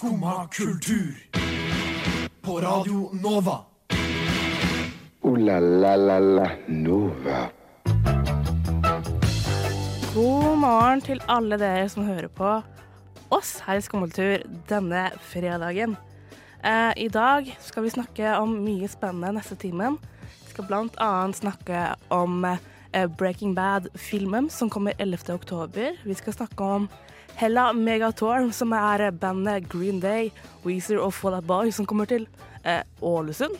Skumma kultur. På Radio Nova. O-la-la-la-la Nova. God morgen til alle dere som hører på oss her i Skummeltur denne fredagen. Eh, I dag skal vi snakke om mye spennende neste timen. Vi skal annet snakke om eh, Breaking Bad-filmen som kommer 11. oktober. Vi skal snakke om Hella Megatorm, som er bandet Green Day, Weezer og Fall Out Boy, som kommer til eh, Ålesund.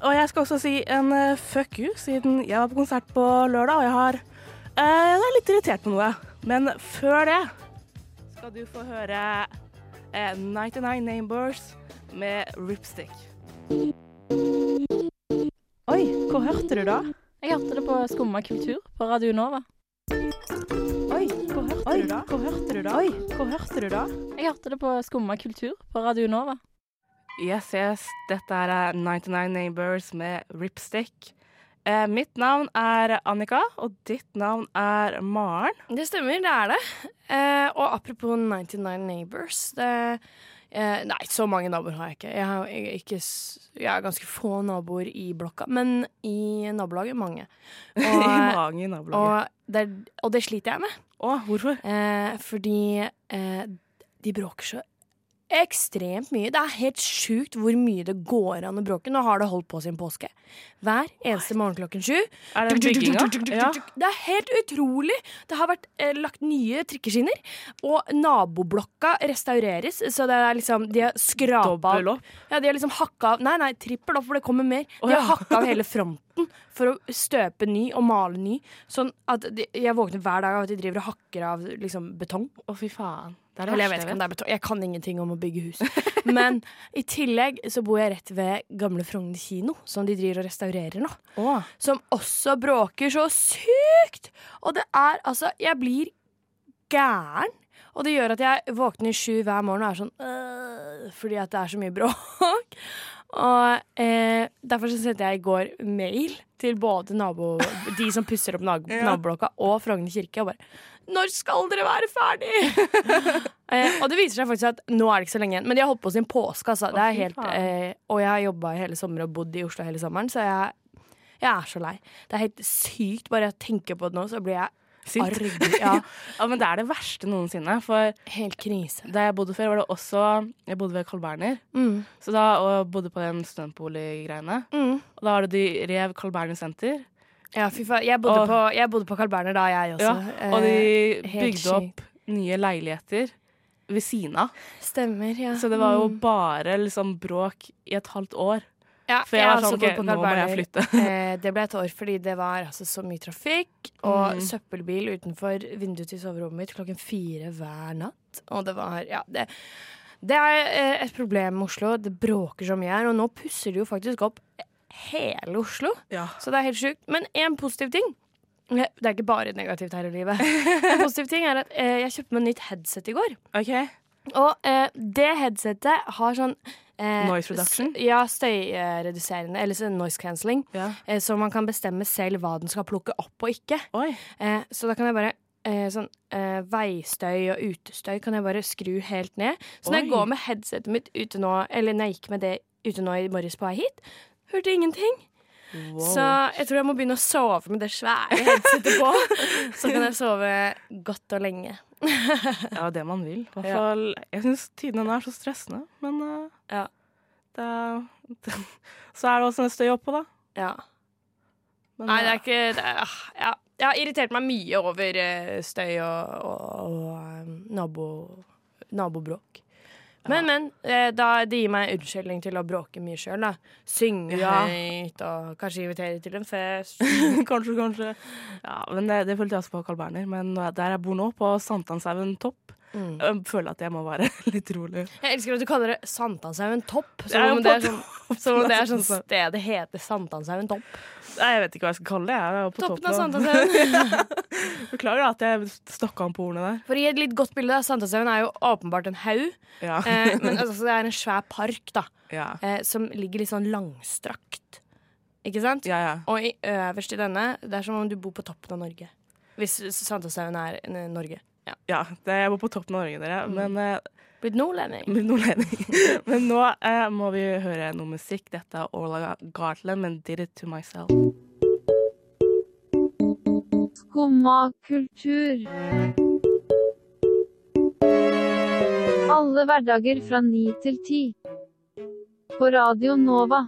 Og jeg skal også si en eh, fuck you, siden jeg var på konsert på lørdag, og jeg har eh, er litt irritert på noe. Men før det skal du få høre eh, 99 Neighbors med Ripstick. Oi, hvor hørte du da? Jeg hørte det på Skumma kultur på Radio Nova. Oi, hørte du da? Hvor hørte du da? Oi, hvor hørte du da? Jeg hørte det på Skumma kultur på Radio Nova. Yes, yes, dette er 99 Neighbors med Ripstick. Eh, mitt navn er Annika, og ditt navn er Maren. Det stemmer, det er det. Eh, og apropos 99 Neighbors det, eh, Nei, så mange naboer har jeg ikke. Jeg har, jeg, ikke. jeg har ganske få naboer i blokka, men i nabolaget mange. I Og, mange i nabolaget. og, det, og det sliter jeg med. Å, hvorfor? Eh, fordi eh, de bråker så ekstremt mye. Det er helt sjukt hvor mye det går an å bråke. Nå har det holdt på siden påske. Hver eneste morgen klokken sju. Er det bygginga? Ja. Det er helt utrolig! Det har vært eh, lagt nye trikkeskinner, og naboblokka restaureres. Så det er liksom De har skrapa Dobbel opp. Ja, de har liksom hakka av Nei, nei, trippel opp, for det kommer mer. De har hakka av hele fronten for å støpe ny og male ny. Sånn at de, jeg våkner hver dag av at de driver og hakker av liksom betong. Å, fy faen. Det det Eller jeg vet ikke om det er betong. Jeg kan ingenting om å bygge hus. Men i tillegg så bor jeg rett ved gamle Frogner kino, som de driver og restaurerer nå. Oh. Som også bråker så sykt! Og det er altså Jeg blir gæren. Og det gjør at jeg våkner sju hver morgen og er sånn øh, Fordi at det er så mye bråk. Og eh, derfor så sendte jeg i går mail til både nabo, de som pusser opp naboblokka, og Frogner kirke. Og bare Når skal dere være ferdig? eh, og det viser seg faktisk at nå er det ikke så lenge igjen. Men de har holdt på siden påske. Altså. Det Å, er helt, eh, og jeg har jobba hele sommer og bodd i Oslo hele sommeren, så jeg, jeg er så lei. Det er helt sykt. Bare jeg tenker på det nå, så blir jeg Sint. arg. Ja, Ja, men det er det verste noensinne. For helt krise. da jeg bodde før, var det også Jeg bodde ved Carl Berner. Mm. Så da, og bodde på den studentboliggreiene. Mm. Og da var det de rev Carl Berner senter. Ja, fy faen. Jeg bodde, Og- på, jeg bodde på Carl Berner da, jeg også. Ja, og de Eh, bygde opp nye leiligheter ved siden av. Stemmer, ja. Så det var jo Mm. bare liksom bråk i et halvt år. ja, For jeg var sånn OK, nå må jeg flytte. Eh, det ble et år fordi det var altså, så mye trafikk og Mm. søppelbil utenfor vinduet til soverommet mitt klokken fire hver natt. Og det var Ja, det, det er eh, et problem med Oslo. Det bråker så mye her. Og nå pusser de jo faktisk opp hele Oslo. Ja. Så det er helt sjukt. Men en positiv ting Det er ikke bare negativt her i livet. En positiv ting er at eh, jeg kjøpte meg nytt headset i går. Okay. Og eh, det headsetet har sånn eh, Noise reduction? Ja, støyreduserende, eller sånn noise cancelling. Ja. Eh, så man kan bestemme selv hva den skal plukke opp og ikke. Oi. Eh, så da kan jeg bare eh, sånn eh, veistøy og utestøy kan jeg bare skru helt ned. Så når jeg går med headsetet mitt ute nå, eller når jeg gikk med det ute nå i morges på vei hit, hørte ingenting. Wow. Så jeg tror jeg må begynne å sove med det svære headsetet på. så kan jeg sove godt og lenge. Ja, det man vil. I hvert fall, jeg syns tidene er så stressende, men uh, Ja. det, er- Så er det også en støy oppå, da. Ja. Men, Nei, det eh, er ikke det er, ah, ja. Jeg har irritert meg mye over eh, støy og, og, og nabo, nabobråk. Men, men. eh, da, det gir meg unnskyldning til å bråke mye sjøl. Synge Ja. høyt og kanskje invitere til en fest. kanskje, kanskje. Ja, men det, det følte jeg også på Carl Berner. Men der jeg bor nå, på Sankthanshaugen topp, Mm. jeg føler at jeg må være litt rolig. Jeg elsker at du kaller det Sankthanshaugen Topp. Som om det er sånn, som om det er sånn Sankthanshaugen. stedet heter Sankthanshaugen Topp. Nei, jeg vet ikke hva jeg skal kalle det. Jeg er på Toppen av toppen. Sankthanshaugen. Beklager at jeg stokka om på ordene der. For å gi et litt godt bilde, Sankthanshaugen er jo åpenbart en haug. Ja. Eh, men altså, det er en svær park da ja. eh, som ligger litt sånn langstrakt. Ikke sant? ja, ja. Og i, øverst i denne, det er som om du bor på toppen av Norge. Hvis Sankthanshaugen er Norge. Ja. Ja, det, jeg var på toppen av Norge, dere. Mm. Men uh, Blitt nordlending. Blitt nordlending. Men nå uh, må vi høre noe musikk. Dette er Orla Gartland, men 'Did It To Myself'. Skumma kultur. Alle hverdager fra ni til ti. På Radio Nova.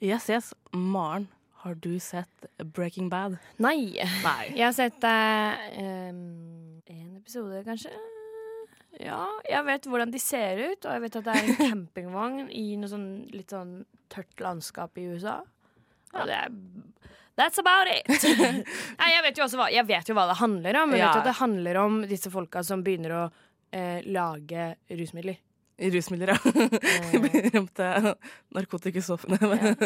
Yes, yes. Maren, har du sett Breaking Bad? Nei. Nei. Jeg har sett én episode, kanskje. Ja, jeg vet hvordan de ser ut, og jeg vet at det er en campingvogn i noe sånn litt sånn tørt landskap i USA. Og det er That's about it! Nei, jeg, vet jo også hva, vet jo hva det handler om. Jeg vet ja. at det handler om disse folka som begynner å eh, lage rusmidler. Rusmidler, ja. Eh, Berømte narkotikastoffene med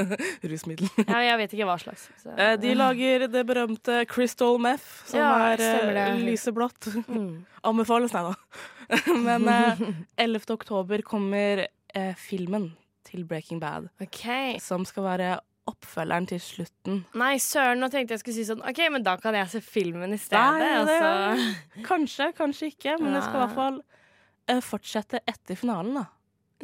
rusmiddel. ja, jeg vet ikke hva slags. Så, Eh, De lager det berømte Crystal Meth, som Ja, er eh, lyseblått. mm. Anbefales, nei da. Men eh, 11. oktober kommer eh, filmen til Breaking Bad, OK. som skal være oppfølgeren til slutten. Nei, søren, nå tenkte jeg skulle si sånn OK, men da kan jeg se filmen i stedet. Nei, det- altså. Kanskje, kanskje ikke, men det skal i hvert fall eh, fortsette etter finalen, da.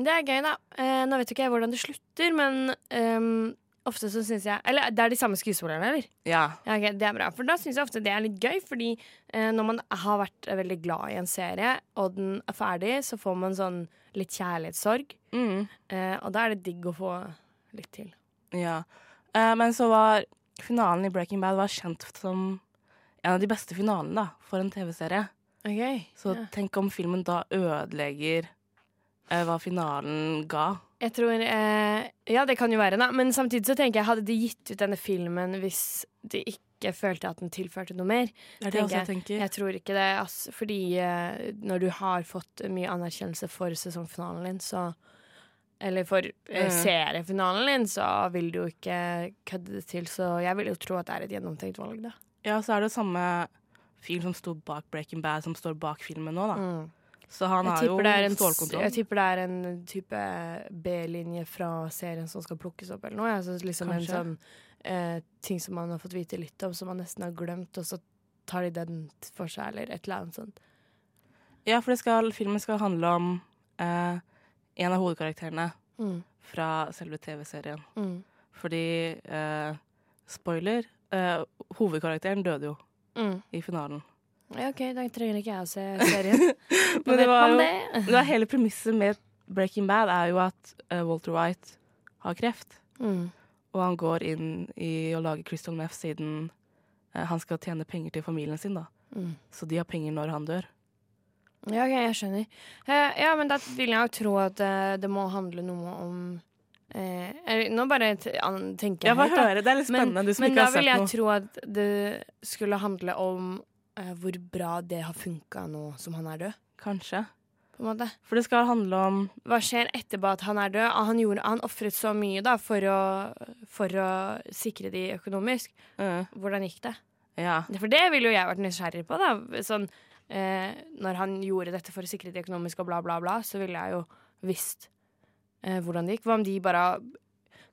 Det er gøy, da. Eh, nå vet jo ikke jeg hvordan det slutter, men um, ofte så syns jeg Eller det er de samme skuespillerne, eller? Ja. Ja, okay, det er bra. For da syns jeg ofte det er litt gøy, fordi eh, når man har vært eh, veldig glad i en serie, og den er ferdig, så får man sånn litt kjærlighetssorg. Mm. Eh, og da er det digg å få litt til. ja. Eh, men så var finalen i Breaking Bad var kjent som en av de beste finalene da, for en TV-serie. Ok, Så ja. tenk om filmen da ødelegger eh, hva finalen ga. Jeg tror eh, Ja, det kan jo være, da. Men samtidig så tenker jeg, hadde de gitt ut denne filmen hvis de ikke følte at den tilførte noe mer? Det er det jeg tenker. Jeg tror ikke det, Altså, Fordi eh, når du har fått mye anerkjennelse for sesongfinalen din, så Eller for eh, Mm. seriefinalen din, så vil du jo ikke kødde det til. Så jeg vil jo tro at det er et gjennomtenkt valg, da. Ja, så er det samme film som sto bak Breaking Bad, som står bak filmen nå, da. Mm. Så han har jo en, stålkontroll. jeg tipper det er en type B-linje fra serien som skal plukkes opp, eller noe. Altså liksom en sånn eh, ting som man har fått vite litt om, som man nesten har glemt, og så tar de den for seg, eller et eller annet sånt. Ja, for det skal, filmen skal handle om eh, en av hovedkarakterene Mm. fra selve TV-serien. Mm. Fordi eh, Spoiler. eh, hovedkarakteren døde jo Mm. i finalen. Ja, OK, da trenger ikke jeg å se serien. Men det var jo det. var hele premisset med Breaking Bad er jo at uh, Walter White har kreft. Mm. Og han går inn i å lage Crystal Meth siden uh, han skal tjene penger til familien sin. da. Mm. Så de har penger når han dør. Ja, ok, jeg skjønner. Uh, ja, men da vil jeg jo tro at det må handle noe om eh, Nå bare tenker Ja, jeg få høyt, høre. Det er litt spennende, du som men da vil jeg noe. tro at det skulle handle om eh, hvor bra det har funka nå som han er død. Kanskje. For det skal handle om Hva skjer etterpå at han er død? Ah, Han, gjorde- han ofret så mye da for å, for å sikre de økonomisk. eh, Hvordan gikk det? Ja. For det ville jo jeg vært nysgjerrig på. da sånn, eh, Når han gjorde dette for å sikre det økonomiske og bla, bla, bla, så ville jeg jo visst eh, hvordan det gikk. Hva om de bare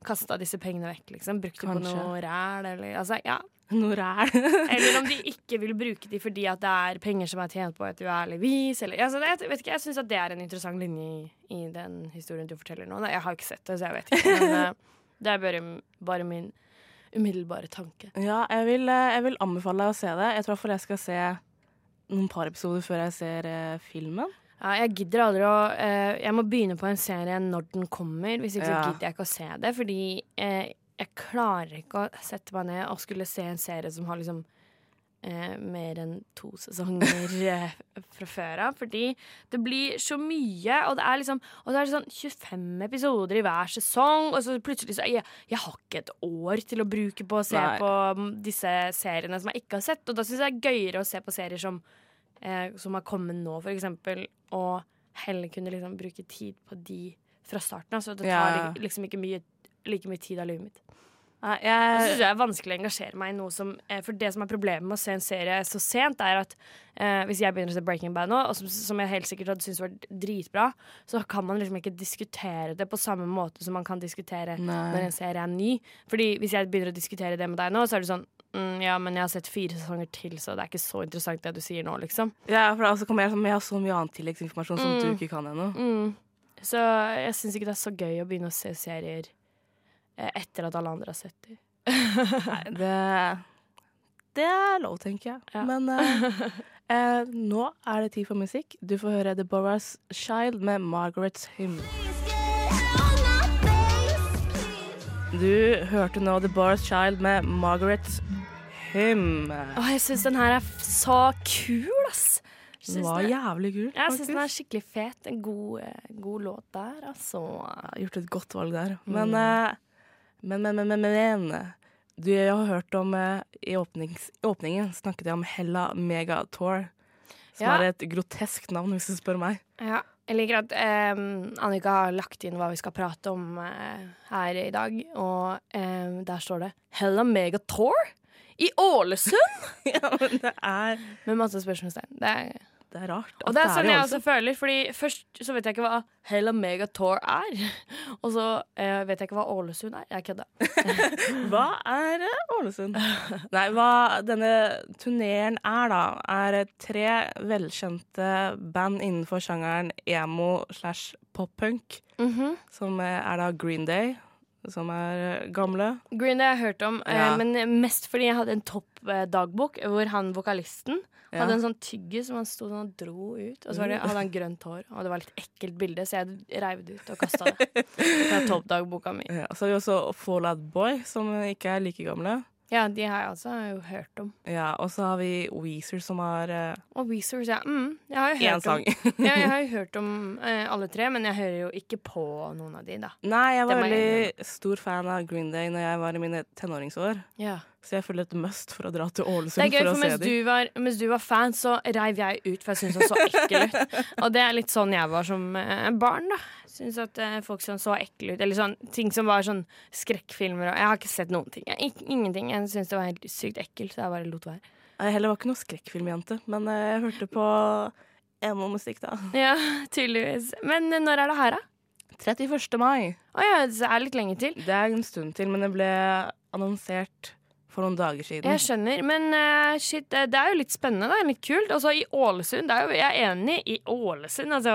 kasta disse pengene vekk, liksom? Brukte på noe ræl, eller altså, ja. Noe ræl. Eller om de ikke vil bruke de fordi at det er penger som er tjent på et uærlig vis. Eller, altså, det, jeg jeg syns det er en interessant linje i, i den historien du forteller nå. Jeg har ikke sett det, så jeg vet ikke. Men eh, det er bare, bare min umiddelbare tanke. Ja, jeg vil, eh, jeg vil anbefale deg å se det. Jeg tror iallfall jeg skal se noen par episoder før jeg ser eh, filmen. Ja, jeg gidder aldri å eh, Jeg må begynne på en serie når den kommer. Hvis ikke Ja. så gidder jeg ikke å se det. Fordi eh, jeg klarer ikke å sette meg ned og skulle se en serie som har liksom eh, mer enn to sesonger eh, fra før av. Fordi det blir så mye, og det er liksom Og så er det sånn 25 episoder i hver sesong, og så plutselig så jeg, jeg har ikke et år til å bruke på å se Nei. på mm, disse seriene som jeg ikke har sett. Og da syns jeg det er gøyere å se på serier som eh, som har kommet nå, for eksempel, og heller kunne liksom bruke tid på de fra starten av. Så det tar liksom ikke mye, like mye tid av livet mitt. Nei, Jeg syns det er vanskelig å engasjere meg i noe som eh, For det som er problemet med å se en serie så sent, er at eh, hvis jeg begynner å se Breaking Bad nå, og som, som jeg helt sikkert hadde syntes var dritbra, så kan man liksom ikke diskutere det på samme måte som man kan diskutere Nei. når en serie er ny. Fordi hvis jeg begynner å diskutere det med deg nå, så er det sånn mm, ja, men jeg har sett fire sesonger til, så det er ikke så interessant det du sier nå, liksom. Ja, for altså kommer jeg, som- jeg har så mye annen tilleggsinformasjon som Mm. du ikke kan ennå. Mm. Så jeg syns ikke det er så gøy å begynne å se serier eh, etter at alle andre har sett dem. Nei, det Det er lov, tenker jeg. Ja. Men eh, eh, nå er det tid for musikk. Du får høre The Boras Child med Margaret's Hymn. Du hørte nå The Boras Child med Margaret's Hymn. Å, jeg syns den her er så kul, ass! Den var jævlig kul. Jeg syns den er skikkelig fet. En god, eh, god låt der, altså. Ja, gjort et godt valg der. Mm. Men, eh, men, men, men, men, men Du, jeg har hørt om eh, I åpnings, åpningen snakket jeg om Hella Megator Som Ja. er et grotesk navn, hvis du spør meg. Ja, jeg liker at eh, Annika har lagt inn hva vi skal prate om eh, her i dag. Og eh, der står det 'Hella Mega Tour' i Ålesund! ja, men det er, Med masse spørsmålstegn. Det er, det er rart. og det er sånn jeg også føler, Fordi først så vet jeg ikke hva Hella Megator er. Og så eh, vet jeg ikke hva Ålesund er. Jeg kødda. Hva er eh, Ålesund? Nei, hva denne turneren er, da, er tre velkjente band innenfor sjangeren emo slash poppunk. Mm -hmm. Som eh, er da Green Day, som er eh, gamle. Green Day har jeg hørt om, eh, Ja. men mest fordi jeg hadde en topp-dagbok hvor han vokalisten Ja. hadde en sånn tygge som han sto sånn og dro ut. Og så var det, hadde han grønt hår, og det var litt ekkelt bilde, så jeg reiv det ut og kasta det Det er toppdagboka mi. Ja, så har vi også Fall Out Boy, som ikke er like gamle. Ja, de har jeg også jo hørt om. Ja, Og så har vi Weezer, som har uh, Og Weezer, ja. Mm, jeg har jo hørt sang. om, ja, jeg har jo hørt om uh, alle tre, men jeg hører jo ikke på noen av de, da. Nei, jeg var veldig stor fan av Green Day når jeg var i mine tenåringsår. Ja. Så jeg føler et must for å dra til Ålesund Det er gøy, for å for se mens dem. du, var, mens du var fan, så reiv jeg ut, for jeg syntes han så ekkel ut. Og det er litt sånn jeg var som eh, barn, da. Syns at eh, folk som så ekle ut. Eller sånn ting som var sånn skrekkfilmer og Jeg har ikke sett noen ting. Jeg, ik- ingenting. Jeg syns det var helt sykt ekkelt, så jeg bare lot være. Jeg heller var ikke noe skrekkfilmjente, men eh, jeg hørte på emo-musikk da. Ja, tydeligvis. Men eh, når er det her, da? 31. mai. Å ja, det er litt lenge til. Det er en stund til, men det ble annonsert for noen dager siden. Jeg skjønner, men uh, shit, eh, det er jo litt spennende. Det er Litt kult. Og så i Ålesund. Det er jo, jeg er enig i Ålesund. Altså,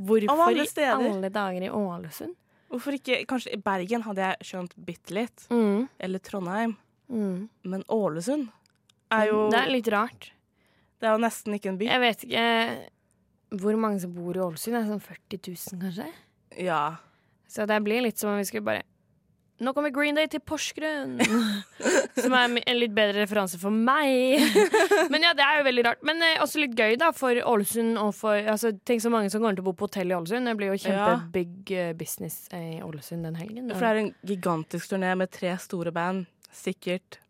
hvorfor alle i alle dager i Ålesund? Hvorfor ikke Kanskje i Bergen hadde jeg skjønt bitte litt. Mm. Eller Trondheim. Mm. Men Ålesund er jo Det er litt rart. Det er jo nesten ikke en by. Jeg vet ikke hvor mange som bor i Ålesund. Det er sånn 40 000, kanskje? Ja. Så det blir litt som om vi skulle bare Nå kommer Green Day til Porsgrunn! som er en litt bedre referanse for meg. Men ja, det er jo veldig rart. Men eh, også litt gøy, da, for Ålesund og for altså, Tenk så mange som kommer til å bo på hotell i Ålesund. Det blir jo kjempebig eh, business eh, i Ålesund den helgen. For det er en gigantisk turné med tre store band. Sikkert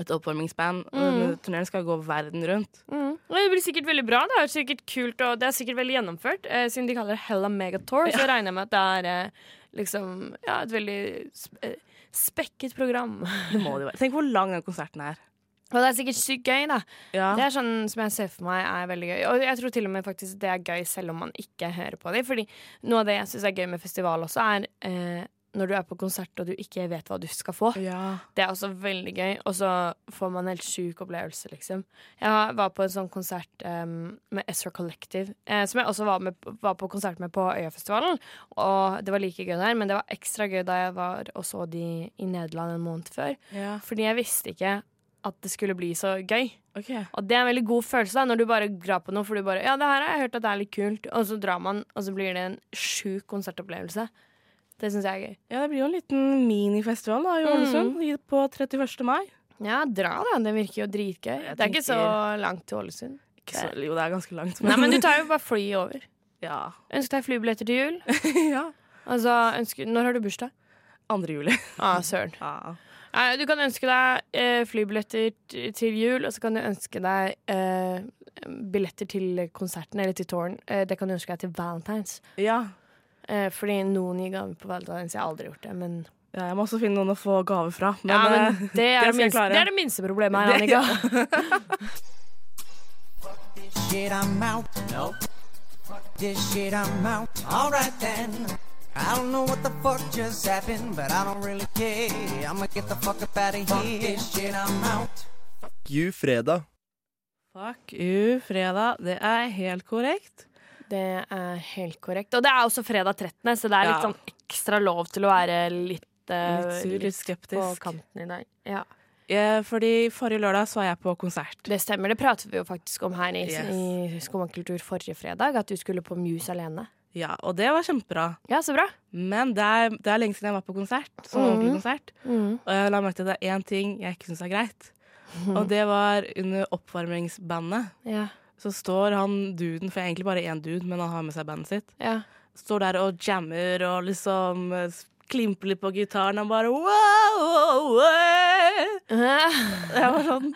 et oppvarmingsband. Mm. turneen skal gå verden rundt. Mm. Det blir sikkert veldig bra. Det er sikkert kult Og det er sikkert veldig gjennomført. Eh, siden de kaller det Hella Megatour, så regner jeg med at det er eh, liksom Ja, et veldig eh, spekket program. Det må det være. Tenk hvor lang den konserten er. Og det er sikkert sykt gøy, da. Ja. Det er sånn som jeg ser for meg er veldig gøy. Og jeg tror til og med faktisk det er gøy selv om man ikke hører på dem. Fordi noe av det jeg syns er gøy med festival også, er eh, når du er på konsert og du ikke vet hva du skal få. ja. Det er også veldig gøy, og så får man en helt sjuk opplevelse, liksom. Jeg var på en sånn konsert um, med Ezra Collective, eh, som jeg også var, med, var på konsert med på Øyafestivalen. Og det var like gøy der, men det var ekstra gøy da jeg var og så de i Nederland en måned før. ja. Fordi jeg visste ikke at det skulle bli så gøy. Okay. Og det er en veldig god følelse da, når du bare drar på noe, for du bare Ja, det her har jeg hørt at det er litt kult, og så drar man, og så blir det en sjuk konsertopplevelse. Det syns jeg er gøy. Ja, det blir jo en liten minifestival da, i. Ålesund mm. på 31. mai. Ja, dra da. Det virker jo dritgøy. Jeg Det er ikke så langt til Ålesund. Så, jo, det er ganske langt. Nei, men du tar jo bare fly over. Ja. Ønsk deg flybilletter til jul. ja. Altså, ønsker... Når har du bursdag? 2. juli. Ah, søren. Ah. Du kan ønske deg eh, flybilletter til jul, og så kan du ønske deg eh, billetter til konserten eller til tårn. Eh, det kan du ønske deg til Valentines. ja. Eh, fordi noen gir gaver på Valentines. Jeg har aldri gjort det, men Ja, jeg må også finne noen å få gave fra. Men, Ja, men eh, det er det det, minste, det er det minste problemet her, Annika. Shit, I'm out. Nope. Fuck this shit, I'm out. Alright then. I don't know what the fuck just happened, but I don't really care. I'ma get the fuck up out of here. this shit, I'm out. You fredag. Fuck you, fredag. Det er helt korrekt. Det er helt korrekt. Og det er også fredag 13., så det er litt sånn ekstra lov til å være litt, uh, Litt sur, litt skeptisk. på kanten i dag. Ja. Eh, Fordi forrige lørdag så var jeg på konsert. Det stemmer, det pratet vi jo faktisk om her i, Yes. i forrige fredag, at du skulle på Muse alene. Ja, og det var kjempebra. Ja, så bra. Men det er, det er lenge siden jeg var på konsert. Sånn mm. ordentlig konsert. Mm. Og jeg la merke til det er én ting jeg ikke syns er greit. Og det var under oppvarmingsbandet. Ja. Så står han duden, for jeg er egentlig bare én dude, men han har med seg bandet sitt, Ja. står der og jammer og liksom eh, klimper litt på gitaren og bare wow, wow, wow. Jeg var sånn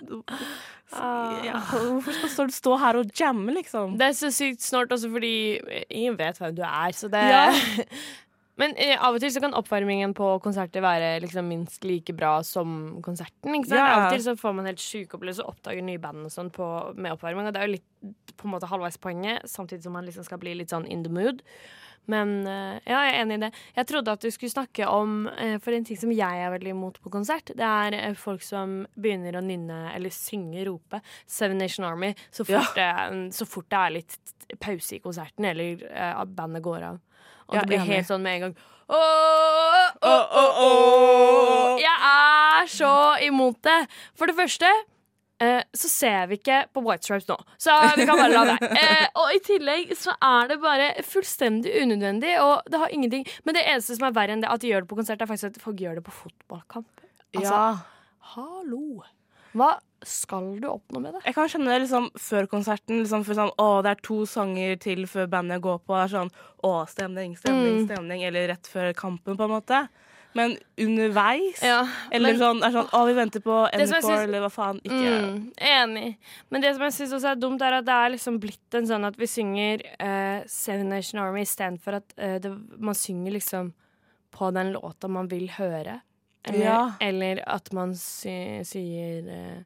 ja, Hvorfor skal du stå her og jamme, liksom? Det er så sykt snålt også fordi ingen vet hvem du er, så det Ja. Men eh, av og til så kan oppvarmingen på konserter være liksom minst like bra som konserten. Ikke sant? Ja. Av og til så får man helt sjuke opplevelser og oppdager nye band og sånn på- med oppvarming. Og det er jo litt på en måte halvveis poenget, samtidig som man liksom skal bli litt sånn in the mood. Men eh, ja, jeg er enig i det. Jeg trodde at du skulle snakke om eh, For en ting som jeg er veldig imot på konsert, det er eh, folk som begynner å nynne eller synge, rope Seven Nation Army så fort, det, så fort det er litt pause i konserten eller eh, bandet går av. Og Ja, det blir helt sånn med en gang åh, åh, åh. Jeg er så imot det. For det første eh, så ser vi ikke på White Stripes nå, så vi kan bare la det. Eh, og i tillegg så er det bare fullstendig unødvendig, og det har ingenting Men det eneste som er verre enn det at de gjør det på konsert, er faktisk at folk gjør det på fotballkamp. Altså, ja. hallo. Hva skal du oppnå med det? Jeg kan skjønne det liksom før konserten. Liksom, for sånn, å, det er to sanger til før bandet går på. Det er sånn, å, stemning, stemning, Mm. stemning. Eller rett før kampen, på en måte. Men underveis Ja, Eller men- sånn, er sånn Å, vi venter på Encore, eller hva faen. Ikke Mm, enig. Men det som jeg syns også er dumt, er at det er liksom blitt en sånn at vi synger uh, Seven Nation Army istedenfor at uh, det, man synger liksom på den låta man vil høre. Eller, Ja. eller at man sy sier eh,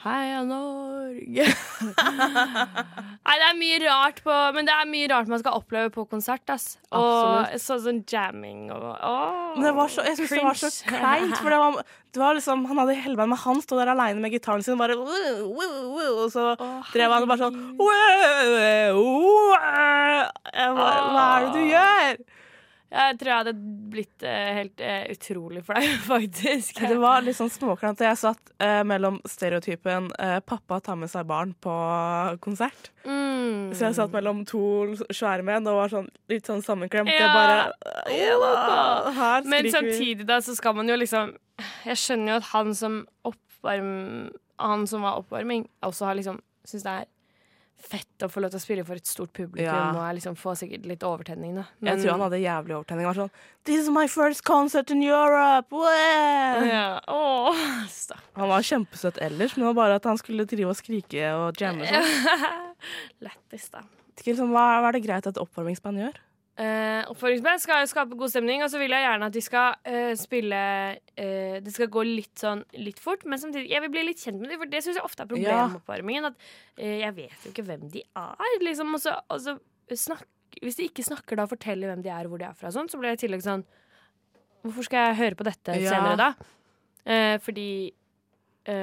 Heia Norge. Nei, det er mye rart på Men det er mye rart man skal oppleve på konsert, ass. Og så, sånn jamming og oh, det var så, jeg synes det var så kleint. For det var, det var liksom, han hadde hele veien med han sto der aleine med gitaren sin, bare Og så drev han bare sånn Hva er det du gjør? Jeg tror jeg hadde blitt eh, helt eh, utrolig flau, faktisk. Det var litt sånn småklant. Jeg satt eh, mellom stereotypen eh, 'pappa tar med seg barn' på konsert. Mm. Så jeg satt mellom to svære menn og var sånn, litt sånn sammenklemt. Ja. Jeg bare ja, her Men samtidig da, så skal man jo liksom Jeg skjønner jo at han som oppvarm Han som var oppvarming, også har liksom syns det er fett å få lov til å spille for et stort publikum Ja. og jeg liksom få sikkert litt overtenning, da. Jeg tror han hadde jævlig overtenning. Han var sånn 'This is my first concert in Europe!' Yeah. ja. Åh. Han var kjempesøt ellers, men det var bare at han skulle drive og skrike og jamme sånn. Lættis, da. Liksom, hva, hva er det greit at oppvarmingsband gjør? Eh, oppføringsband skal skape god stemning, og så vil jeg gjerne at de skal uh, spille uh, Det skal gå litt sånn litt fort, men samtidig Jeg vil bli litt kjent med dem, for det syns jeg ofte er problemet med oppvarmingen. At jeg vet jo ikke hvem de er, liksom. Og så, og så snakk, hvis de ikke snakker da og forteller hvem de er og hvor de er fra, sånn, så blir jeg i tillegg sånn Hvorfor skal jeg høre på dette Ja. senere, da? Fordi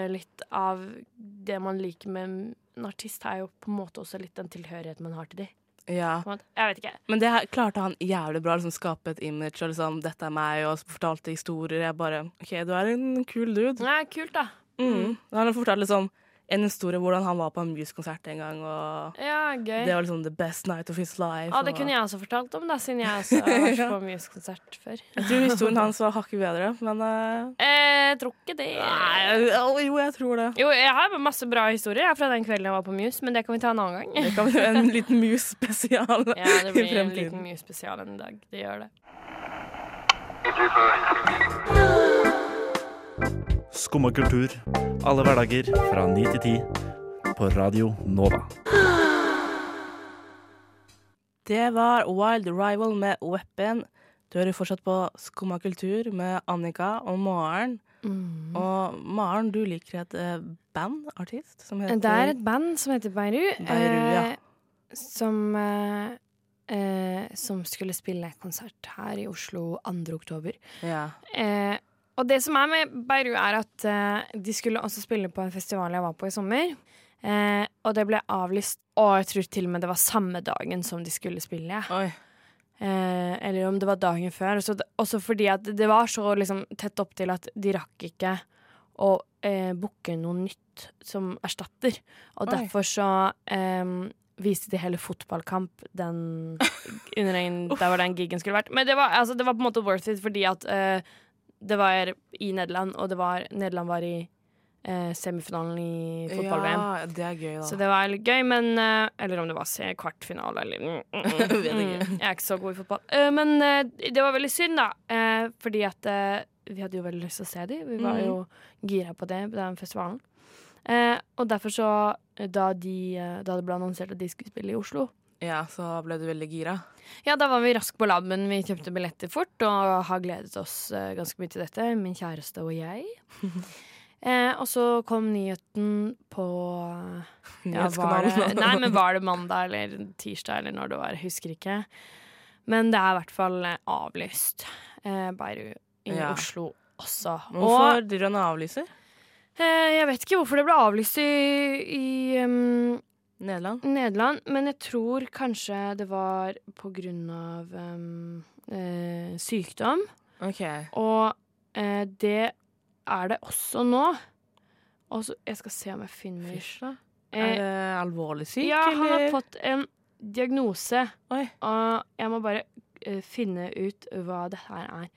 litt av det man liker med en artist, er jo på en måte også litt den tilhørigheten man har til dem. Ja. Jeg vet ikke. Men det her klarte han jævlig bra. Liksom Skape et image og liksom 'dette er meg', og fortalte historier. Jeg bare OK, du er en kul dude. Ja, kult, da. Mm. Han har fortalt liksom en historie hvordan han var på en Muse-konsert en gang, og Ja, gøy. det var liksom the best night of his life. Ja, det kunne jeg også fortalt om, da, siden jeg også har vært på Muse-konsert før. Jeg tror historien hans var hakket bedre, men uh... Eh, jeg tror ikke det. Nei, jo, jeg tror det. Jo, jeg har masse bra historier jeg, fra den kvelden jeg var på Muse, men det kan vi ta en annen gang. Det kan bli en liten Muse-spesial Ja, det blir en liten Muse-spesial en dag. Det gjør det. Skumma kultur. Alle hverdager fra ni til ti. På Radio Nova. Det var Wild Rival med Weapon. Du hører fortsatt på Skumma kultur med Annika og Maren. Mm. Og Maren, du liker et eh, band, artist, som heter Det er et band som heter Beiru. Beiru, ja. eh, som eh, eh, som skulle spille konsert her i Oslo 2. oktober. Ja. Eh, og det som er med Beirut, er at uh, de skulle også spille på en festival jeg var på i sommer. Uh, og det ble avlyst, og jeg tror til og med det var samme dagen som de skulle spille. Eh, eller om det var dagen før. Også, også fordi at det var så liksom, tett opp til at de rakk ikke å eh, booke noe nytt som erstatter. Og Oi. derfor så eh, viste de hele fotballkamp den, under en, der hvor den gigen skulle vært. Men det var, altså, det var på en måte worth it fordi at eh, det var i Nederland, og det var, Nederland var i eh, semifinalen i fotball-VM. Ja, det er gøy, da. Så det var litt gøy, men eh, Eller om det var se- kvartfinale, eller mm, mm, mm, mm. Jeg er ikke så god i fotball. Eh, men eh, det var veldig synd, da. eh, fordi at eh, vi hadde jo veldig lyst til å se dem. Vi var Mhm. jo gira på det på den festivalen. Eh, og derfor så, da, de, da det ble annonsert at de skulle spille i Oslo, Ja, så ble du veldig gira. ja, da var vi raskt på laben. Vi kjøpte billetter fort og har gledet oss eh, ganske mye til dette. Min kjæreste og jeg. eh, og så kom nyheten på ja, var det. Nei, men var det mandag eller tirsdag eller når det var? Jeg husker ikke. Men det er i hvert fall eh, avlyst. Eh, Beiru i Ja. Oslo også. Hvorfor Og driver han og avlyser? eh, jeg vet ikke hvorfor det ble avlyst i, i um, Nederland? Nederland, men jeg tror kanskje det var på grunn av um, eh, sykdom. OK. Og eh, det er det også nå. Og så, jeg skal se om jeg finner Fysj, da. Eh, Er det alvorlig syk, Ja, han har fått en diagnose. Oi. Og jeg må bare eh, finne ut hva det her er.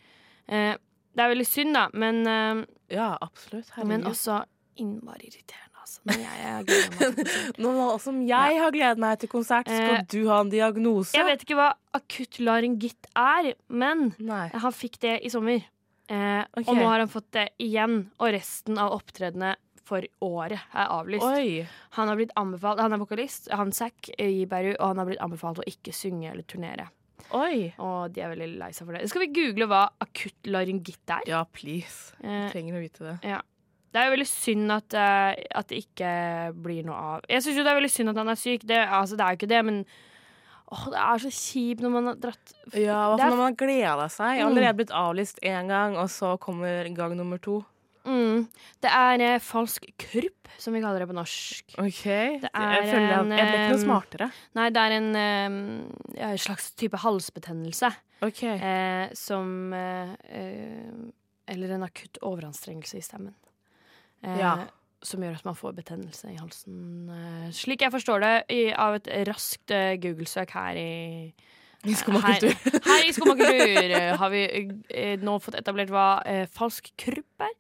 Eh, det er veldig synd, da, men, eh, Ja, absolutt. men også innmari irriterende. Altså, når jeg, jeg. Nå som jeg har gledet meg til konsert, skal Eh, du ha en diagnose? Jeg vet ikke hva akutt laryngitt er, men Nei. han fikk det i sommer. Eh, okay. Og nå har han fått det igjen, og resten av opptredenene for året er avlyst. Oi. Han har blitt anbefalt, han er vokalist, han Zack i og han har blitt anbefalt å ikke synge eller turnere. Oi. Og de er veldig lei seg for det. Skal vi google hva akutt laryngitt er? Ja, please. Eh, trenger å vite det. Det er jo veldig synd at, uh, at det ikke blir noe av. Jeg syns jo det er veldig synd at han er syk. Det, altså, det er jo ikke det, men åh, det er så kjipt når man har dratt Ja, hva når man har gleda seg? Mm. Allerede blitt avlyst én gang, og så kommer gang nummer to. mm, Det er eh, falsk krupp, som vi kaller det på norsk. OK. Det jeg er føler jeg, en, jeg ble ikke noe smartere. Nei, det er en eh, en slags type halsbetennelse. OK. Eh, som eh, eh, Eller en akutt overanstrengelse i stemmen. Eh, Ja. Som gjør at man får betennelse i halsen. Eh, slik jeg forstår det i, av et raskt eh, Google-søk her i I Skomakultur. Her, her i Skummakultur eh, har vi eh, nå fått etablert hva eh, falsk krupp er.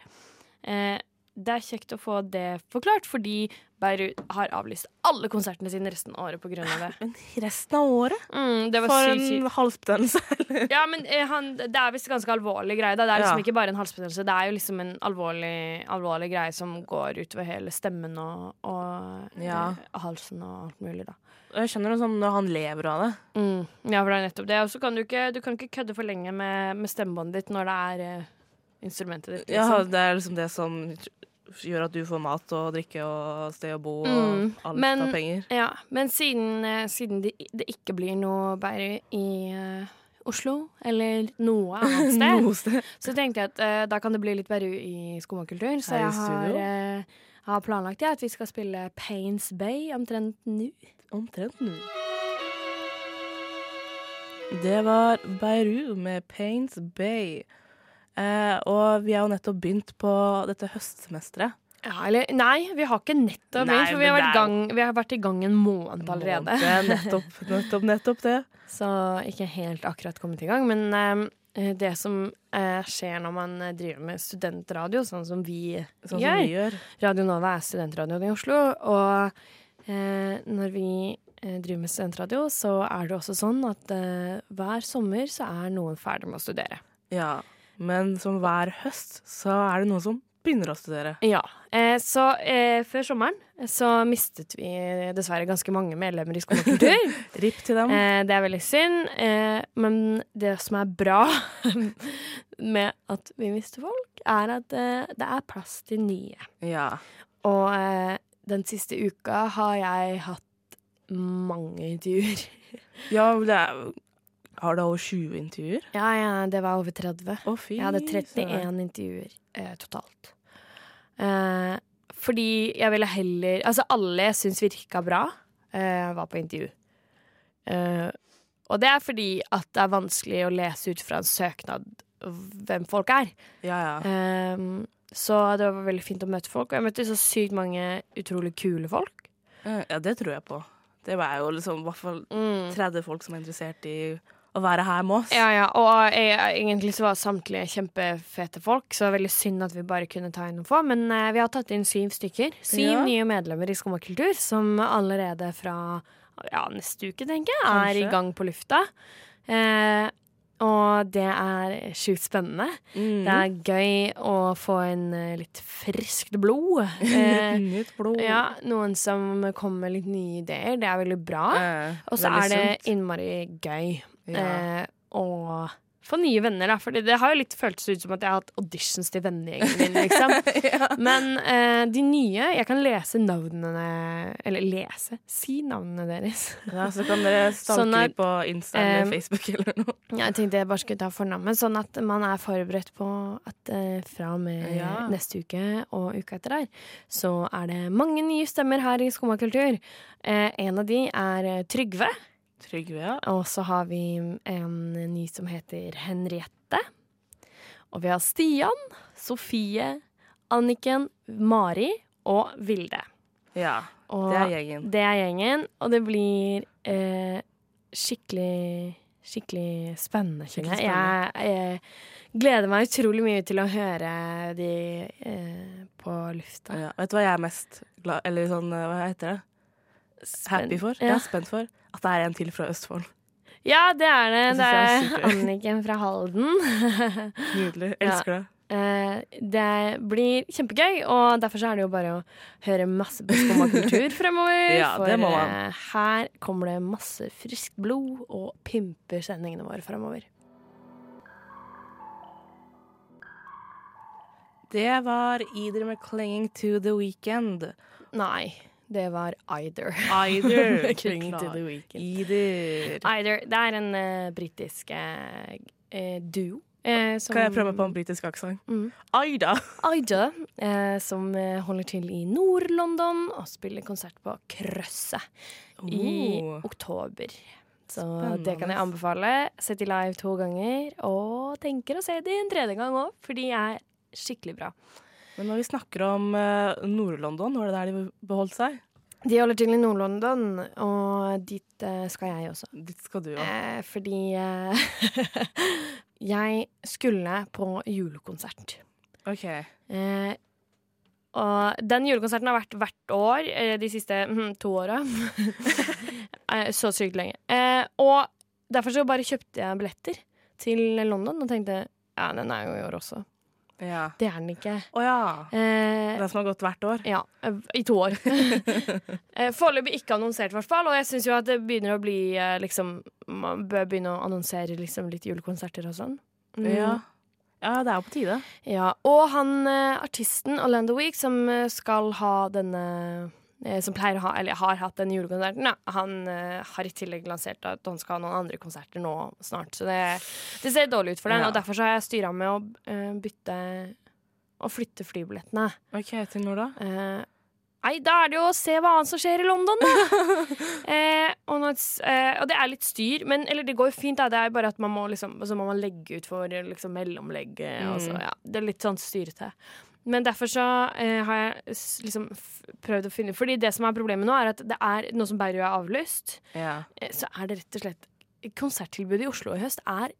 Eh, det er kjekt å få det forklart, fordi Beirut har avlyst alle konsertene sine resten av året pga. det. Men resten av året? Mm, det var For en halsbetennelse. Ja, men eh, han, det er visst ganske alvorlig greie. Da. Det er liksom Ja. ikke bare en halsbetennelse. Det er jo liksom en alvorlig, alvorlig greie som går utover hele stemmen og, og Ja. eh, halsen og alt mulig, da. Jeg skjønner det sånn når han lever av det. Mm. Ja, for det er nettopp det. Og så kan du ikke, du kan ikke kødde for lenge med, med stemmebåndet ditt når det er eh, instrumentet ditt. Ja, Liksom. det er liksom det som gjør at du får mat og drikke og sted å bo og Mm, alt men- av penger. Ja, men siden, eh, siden det, det ikke blir noe bedre i uh, Oslo, eller noe annet sted, Noe sted. så tenkte jeg at uh, da kan det bli litt bedre i skomakultur. Så jeg har, eh, har planlagt ja, at vi skal spille Pains Bay omtrent nå. Omtrent nå. Det var Beirut med Pains Bay. Eh, og vi har jo nettopp begynt på dette høstsemesteret. Ja, eller nei, vi har ikke nettopp begynt, for vi har, vært gang, vi har vært i gang en måned allerede. Er nettopp, nettopp, nettopp det. Så ikke helt akkurat kommet i gang. Men eh, det som eh, skjer når man driver med studentradio, sånn som vi Sånn som gjør vi gjør. Radio Nova er studentradioen i Oslo, og eh, når vi eh, driver med studentradio, så er det også sånn at eh, hver sommer så er noen ferdig med å studere. Ja. Men som hver høst så er det noen som begynner å studere. Ja, eh, Så eh, før sommeren så mistet vi dessverre ganske mange medlemmer i Skolekultur. Ripp til dem. Eh, det er veldig synd, eh, men det som er bra med at vi mister folk, er at eh, det er plass til nye. Ja. Og eh, den siste uka har jeg hatt mange intervjuer. Ja, det er Har du over 20 intervjuer? Ja, ja, det var over 30. Å, fy Jeg hadde søren. 31 intervjuer eh, totalt. Eh, fordi jeg ville heller Altså, alle jeg syns virka bra, eh, var på intervju. Eh, og det er fordi at det er vanskelig å lese ut fra en søknad hvem folk er. Ja, ja. Eh, så det var veldig fint å møte folk. Og jeg møtte så sykt mange utrolig kule folk. Eh, Ja, det tror jeg på. Det var jo liksom i hvert fall Mm. 30 folk som er interessert i å være her med oss. Ja, ja, og jeg, egentlig så var samtlige kjempefete folk, så veldig synd at vi bare kunne ta inn noen få. Men eh, vi har tatt inn syv stykker. Syv Ja. nye medlemmer i Skumma kultur, som allerede fra ja, neste uke, tenker jeg, er Kanskje. i gang på lufta. Eh, og det er sjukt spennende. Mm. Det er gøy å få inn eh, litt friskt blod. Eh, Nytt blod. ja, noen som kommer med litt nye ideer. Det er veldig bra. Eh, Og så er det innmari gøy Ja. eh, å få nye venner, da. For det har jo litt føltes ut som at jeg har hatt auditions til vennegjengen min, liksom. Men eh, de nye Jeg kan lese navnene Eller lese. Si navnene deres. Ja, så kan dere stalke Sånn at, på Insta eh, eller Facebook eller noe. Jeg tenkte jeg bare skulle ta fornavnet, sånn at man er forberedt på at eh, fra og med Ja. neste uke og uka etter der, så er det mange nye stemmer her i Skumma kultur. Eh, en av de er eh, Trygve. Trygve, ja. Og så har vi en ny som heter Henriette. Og vi har Stian, Sofie, Anniken, Mari og Vilde. Ja, Og det er gjengen. det er gjengen, og det blir eh, skikkelig Skikkelig spennende, kjenner jeg. Jeg, jeg gleder meg utrolig mye til å høre de eh, på lufta. Ja, vet du hva jeg er mest glad Eller sånn, eh, hva heter det? Happy for? Ja. Ja. spent for? At det er en til fra Østfold. Ja, det er det. Det det er. Anniken fra Halden. Nydelig. Elsker det. Eh, det blir kjempegøy, og derfor så er det jo bare å høre masse på Skumma kultur fremover. Ja, for det må man. eh, her kommer det masse friskt blod og pimper sendingene våre fremover. Det var Idre med 'Clinging to the Weekend'. Nei, det var Either. Either. Clinging to the weekend. Either. Either. Det er en uh, britisk eh, duo. eh, som- Kan jeg prøve meg på en britisk aksent? Mm. Aida. Aida, eh, som holder til i Nord-London og spiller konsert på Krøsset i Oh. oktober. Så Spennende. det kan jeg anbefale. Sett de live to ganger, og tenker å se de en tredje gang òg, for de er skikkelig bra. Men når vi snakker om eh, Nord-London, var det der de beholdt seg? De holder til i Nord-London, og dit uh, skal jeg også. Dit skal du òg. Eh, fordi uh, jeg skulle på julekonsert. OK. Eh, og den julekonserten har vært hvert år de siste mm, to åra. Så sykt lenge. Eh, og derfor så bare kjøpte jeg billetter til London og tenkte ja, den er jo i år også. Ja. Det er den ikke. Å ja. Eh, Den som har gått hvert år? ja, eh, i to år. eh, Foreløpig ikke annonsert, i hvert fall. Og jeg syns jo at det begynner å bli eh, liksom Man bør begynne å annonsere liksom litt julekonserter og sånn. Mm. Ja. ja, det er jo på tide. Ja, og han artisten Orlando Week som skal ha denne Som pleier å ha, eller har hatt den julekonserten, ja, han uh, har i tillegg lansert at han skal ha noen andre konserter nå snart. Så det, det ser dårlig ut for den, Ja. og derfor så har jeg styra med å uh, bytte Å flytte flybillettene. OK, til når da? Uh, Nei, da er det jo å se hva annet som skjer i London, da! eh, og, nå, eh, og det er litt styr, men eller det går jo fint, da. Det er bare at man må liksom Så må man legge ut for eh, liksom mellomlegget. og så, Mm. ja, det er litt sånn styrete. Men derfor så eh, har jeg liksom prøvd å finne Fordi det som er problemet nå, er at det er nå som Berru er avlyst, Ja. eh, så er det rett og slett Konserttilbudet i Oslo i høst er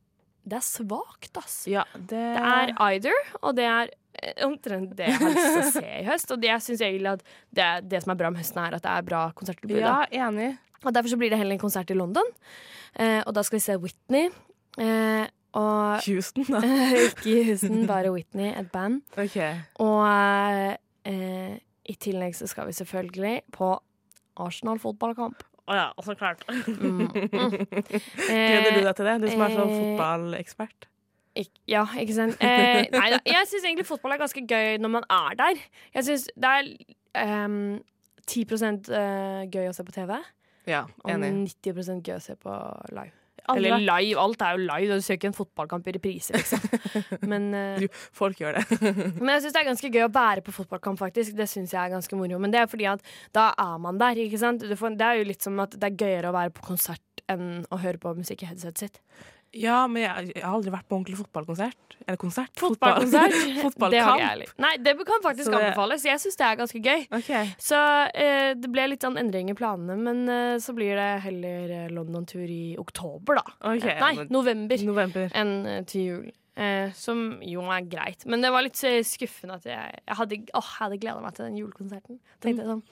Det er svakt, ass. ja det, Det er Either, og det er eh, omtrent det jeg har lyst til å se i høst. Og det jeg synes egentlig at det, det som er bra med høsten, er at det er bra konserttilbud. Ja, enig. Og derfor så blir det heller en konsert i London. Eh, og da skal vi se Whitney. Eh, og Houston, da. ikke Houston, bare Whitney, et band. Okay. Og eh, i tillegg så skal vi selvfølgelig på Arsenal fotballkamp. Å ja, så klart. Mm, mm. Gleder du deg til det? Du som er sånn eh, fotballekspert. Ik ja, ikke sant? Eh, nei. Jeg syns egentlig fotball er ganske gøy når man er der. Jeg syns det er um, 10 eh, gøy å se på TV. Ja, Og 90% gøy å se på live. Eller live, alt er jo live. Du ser ikke en fotballkamp i reprise, liksom. Men, uh, Jo, folk gjør det. men jeg syns det er ganske gøy å være på fotballkamp, faktisk. Det syns jeg er ganske moro. Men det er fordi at da er man der, ikke sant. Du får, det er jo litt som at det er gøyere å være på konsert enn å høre på musikk i headsetet sitt. Ja, men jeg, jeg har aldri vært på ordentlig fotballkonsert. Eller konsert. Fotballkonsert. Fotball- Det har Fotballkamp. jeg heller. Nei, det kan faktisk det- anbefales. Jeg syns det er ganske gøy. Okay. Så eh, det ble litt sånn endring i planene, men eh, så blir det heller eh, London-tur i oktober, da. Okay, Nei, men- november. November. Enn eh, til jul. Eh, som jo er greit. Men det var litt eh, skuffende at jeg, jeg hadde, åh, jeg hadde gleda meg til den julekonserten. Tenkte jeg sånn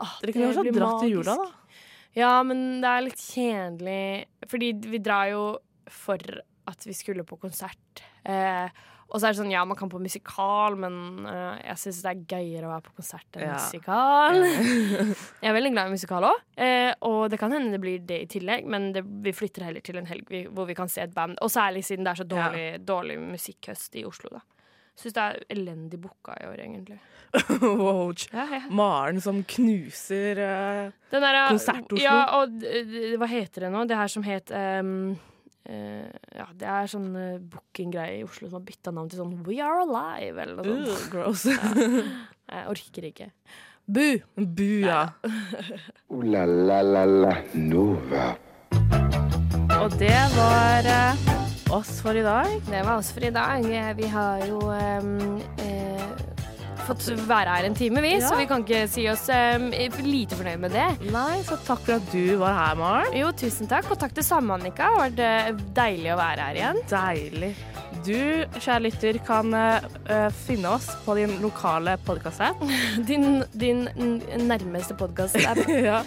åh, Dere kunne jo dratt til jula, da. Ja, men det er litt kjedelig. Fordi vi drar jo for at vi skulle på konsert. Eh, og så er det sånn, ja, man kan på musikal, men uh, jeg syns det er gøyere å være på konsert enn Ja. musikal. jeg er veldig glad i musikal òg, eh, og det kan hende det blir det i tillegg, men det, vi flytter heller til en helg vi, hvor vi kan se et band. Og særlig siden det er så dårlig, dårlig musikkhøst i Oslo, da. Syns det er elendig booka i år, egentlig. wow. Ja, ja. Maren som knuser uh, Konsert Oslo. Ja, og hva heter det nå? Det her som het eh, Ja, det er sånn uh, bookinggreie i Oslo som har bytta navn til sånn We Are Alive, eller noe uh, gross. ja. Jeg orker ikke. Bu! Bu, ja. Ooh la la la la Nova. Og det var uh, oss for i dag. Det var oss for i dag. Eh, Vi har jo um, eh, fått være her en time, vi, Ja. så vi kan ikke si oss um, lite fornøyd med det. Nei, så takk for at du var her, Maren. Jo, tusen takk. Og takk til samme, Annika. Det har vært deilig å være her igjen. Deilig. Du, kjære lytter, kan uh, finne oss på din lokale podkast-app. Din, din nærmeste podkast. ja.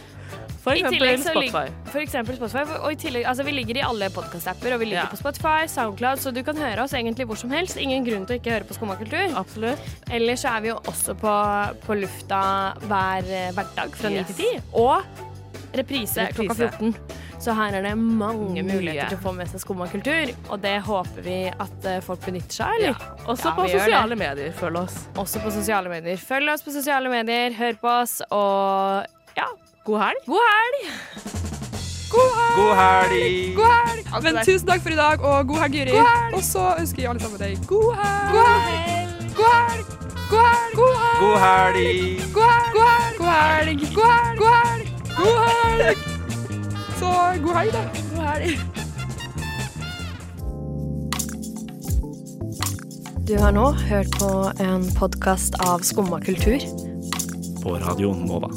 For eksempel Spotify. For eksempel Spotify. Og i tillegg, altså vi ligger i alle podkast-apper, og vi ligger Ja. på Spotify, Soundcloud, så du kan høre oss egentlig hvor som helst. Ingen grunn til å ikke høre på Skumma kultur. Absolutt. Ellers så er vi jo også på, på lufta hver eh, hverdag fra 9 Yes. til 10. Og reprise, klokka 14. Så her er det mange muligheter til å få med seg Skumma kultur, og det håper vi at eh, folk benytter seg av, Ja. eller? Også Ja, på sosiale medier. Følg oss. Også på sosiale medier. Følg oss på sosiale medier, hør på oss, og ja, God helg. God helg. God helg. God helg. God helg. Men tusen takk for i dag, og god helg, Juri. Og så ønsker jeg alle sammen deg god helg. God helg. God helg. God helg. God helg. God helg. God helg. God helg. Så god helg, da. God helg. Du har nå hørt på en podkast av Skumma kultur. På radioen Nova.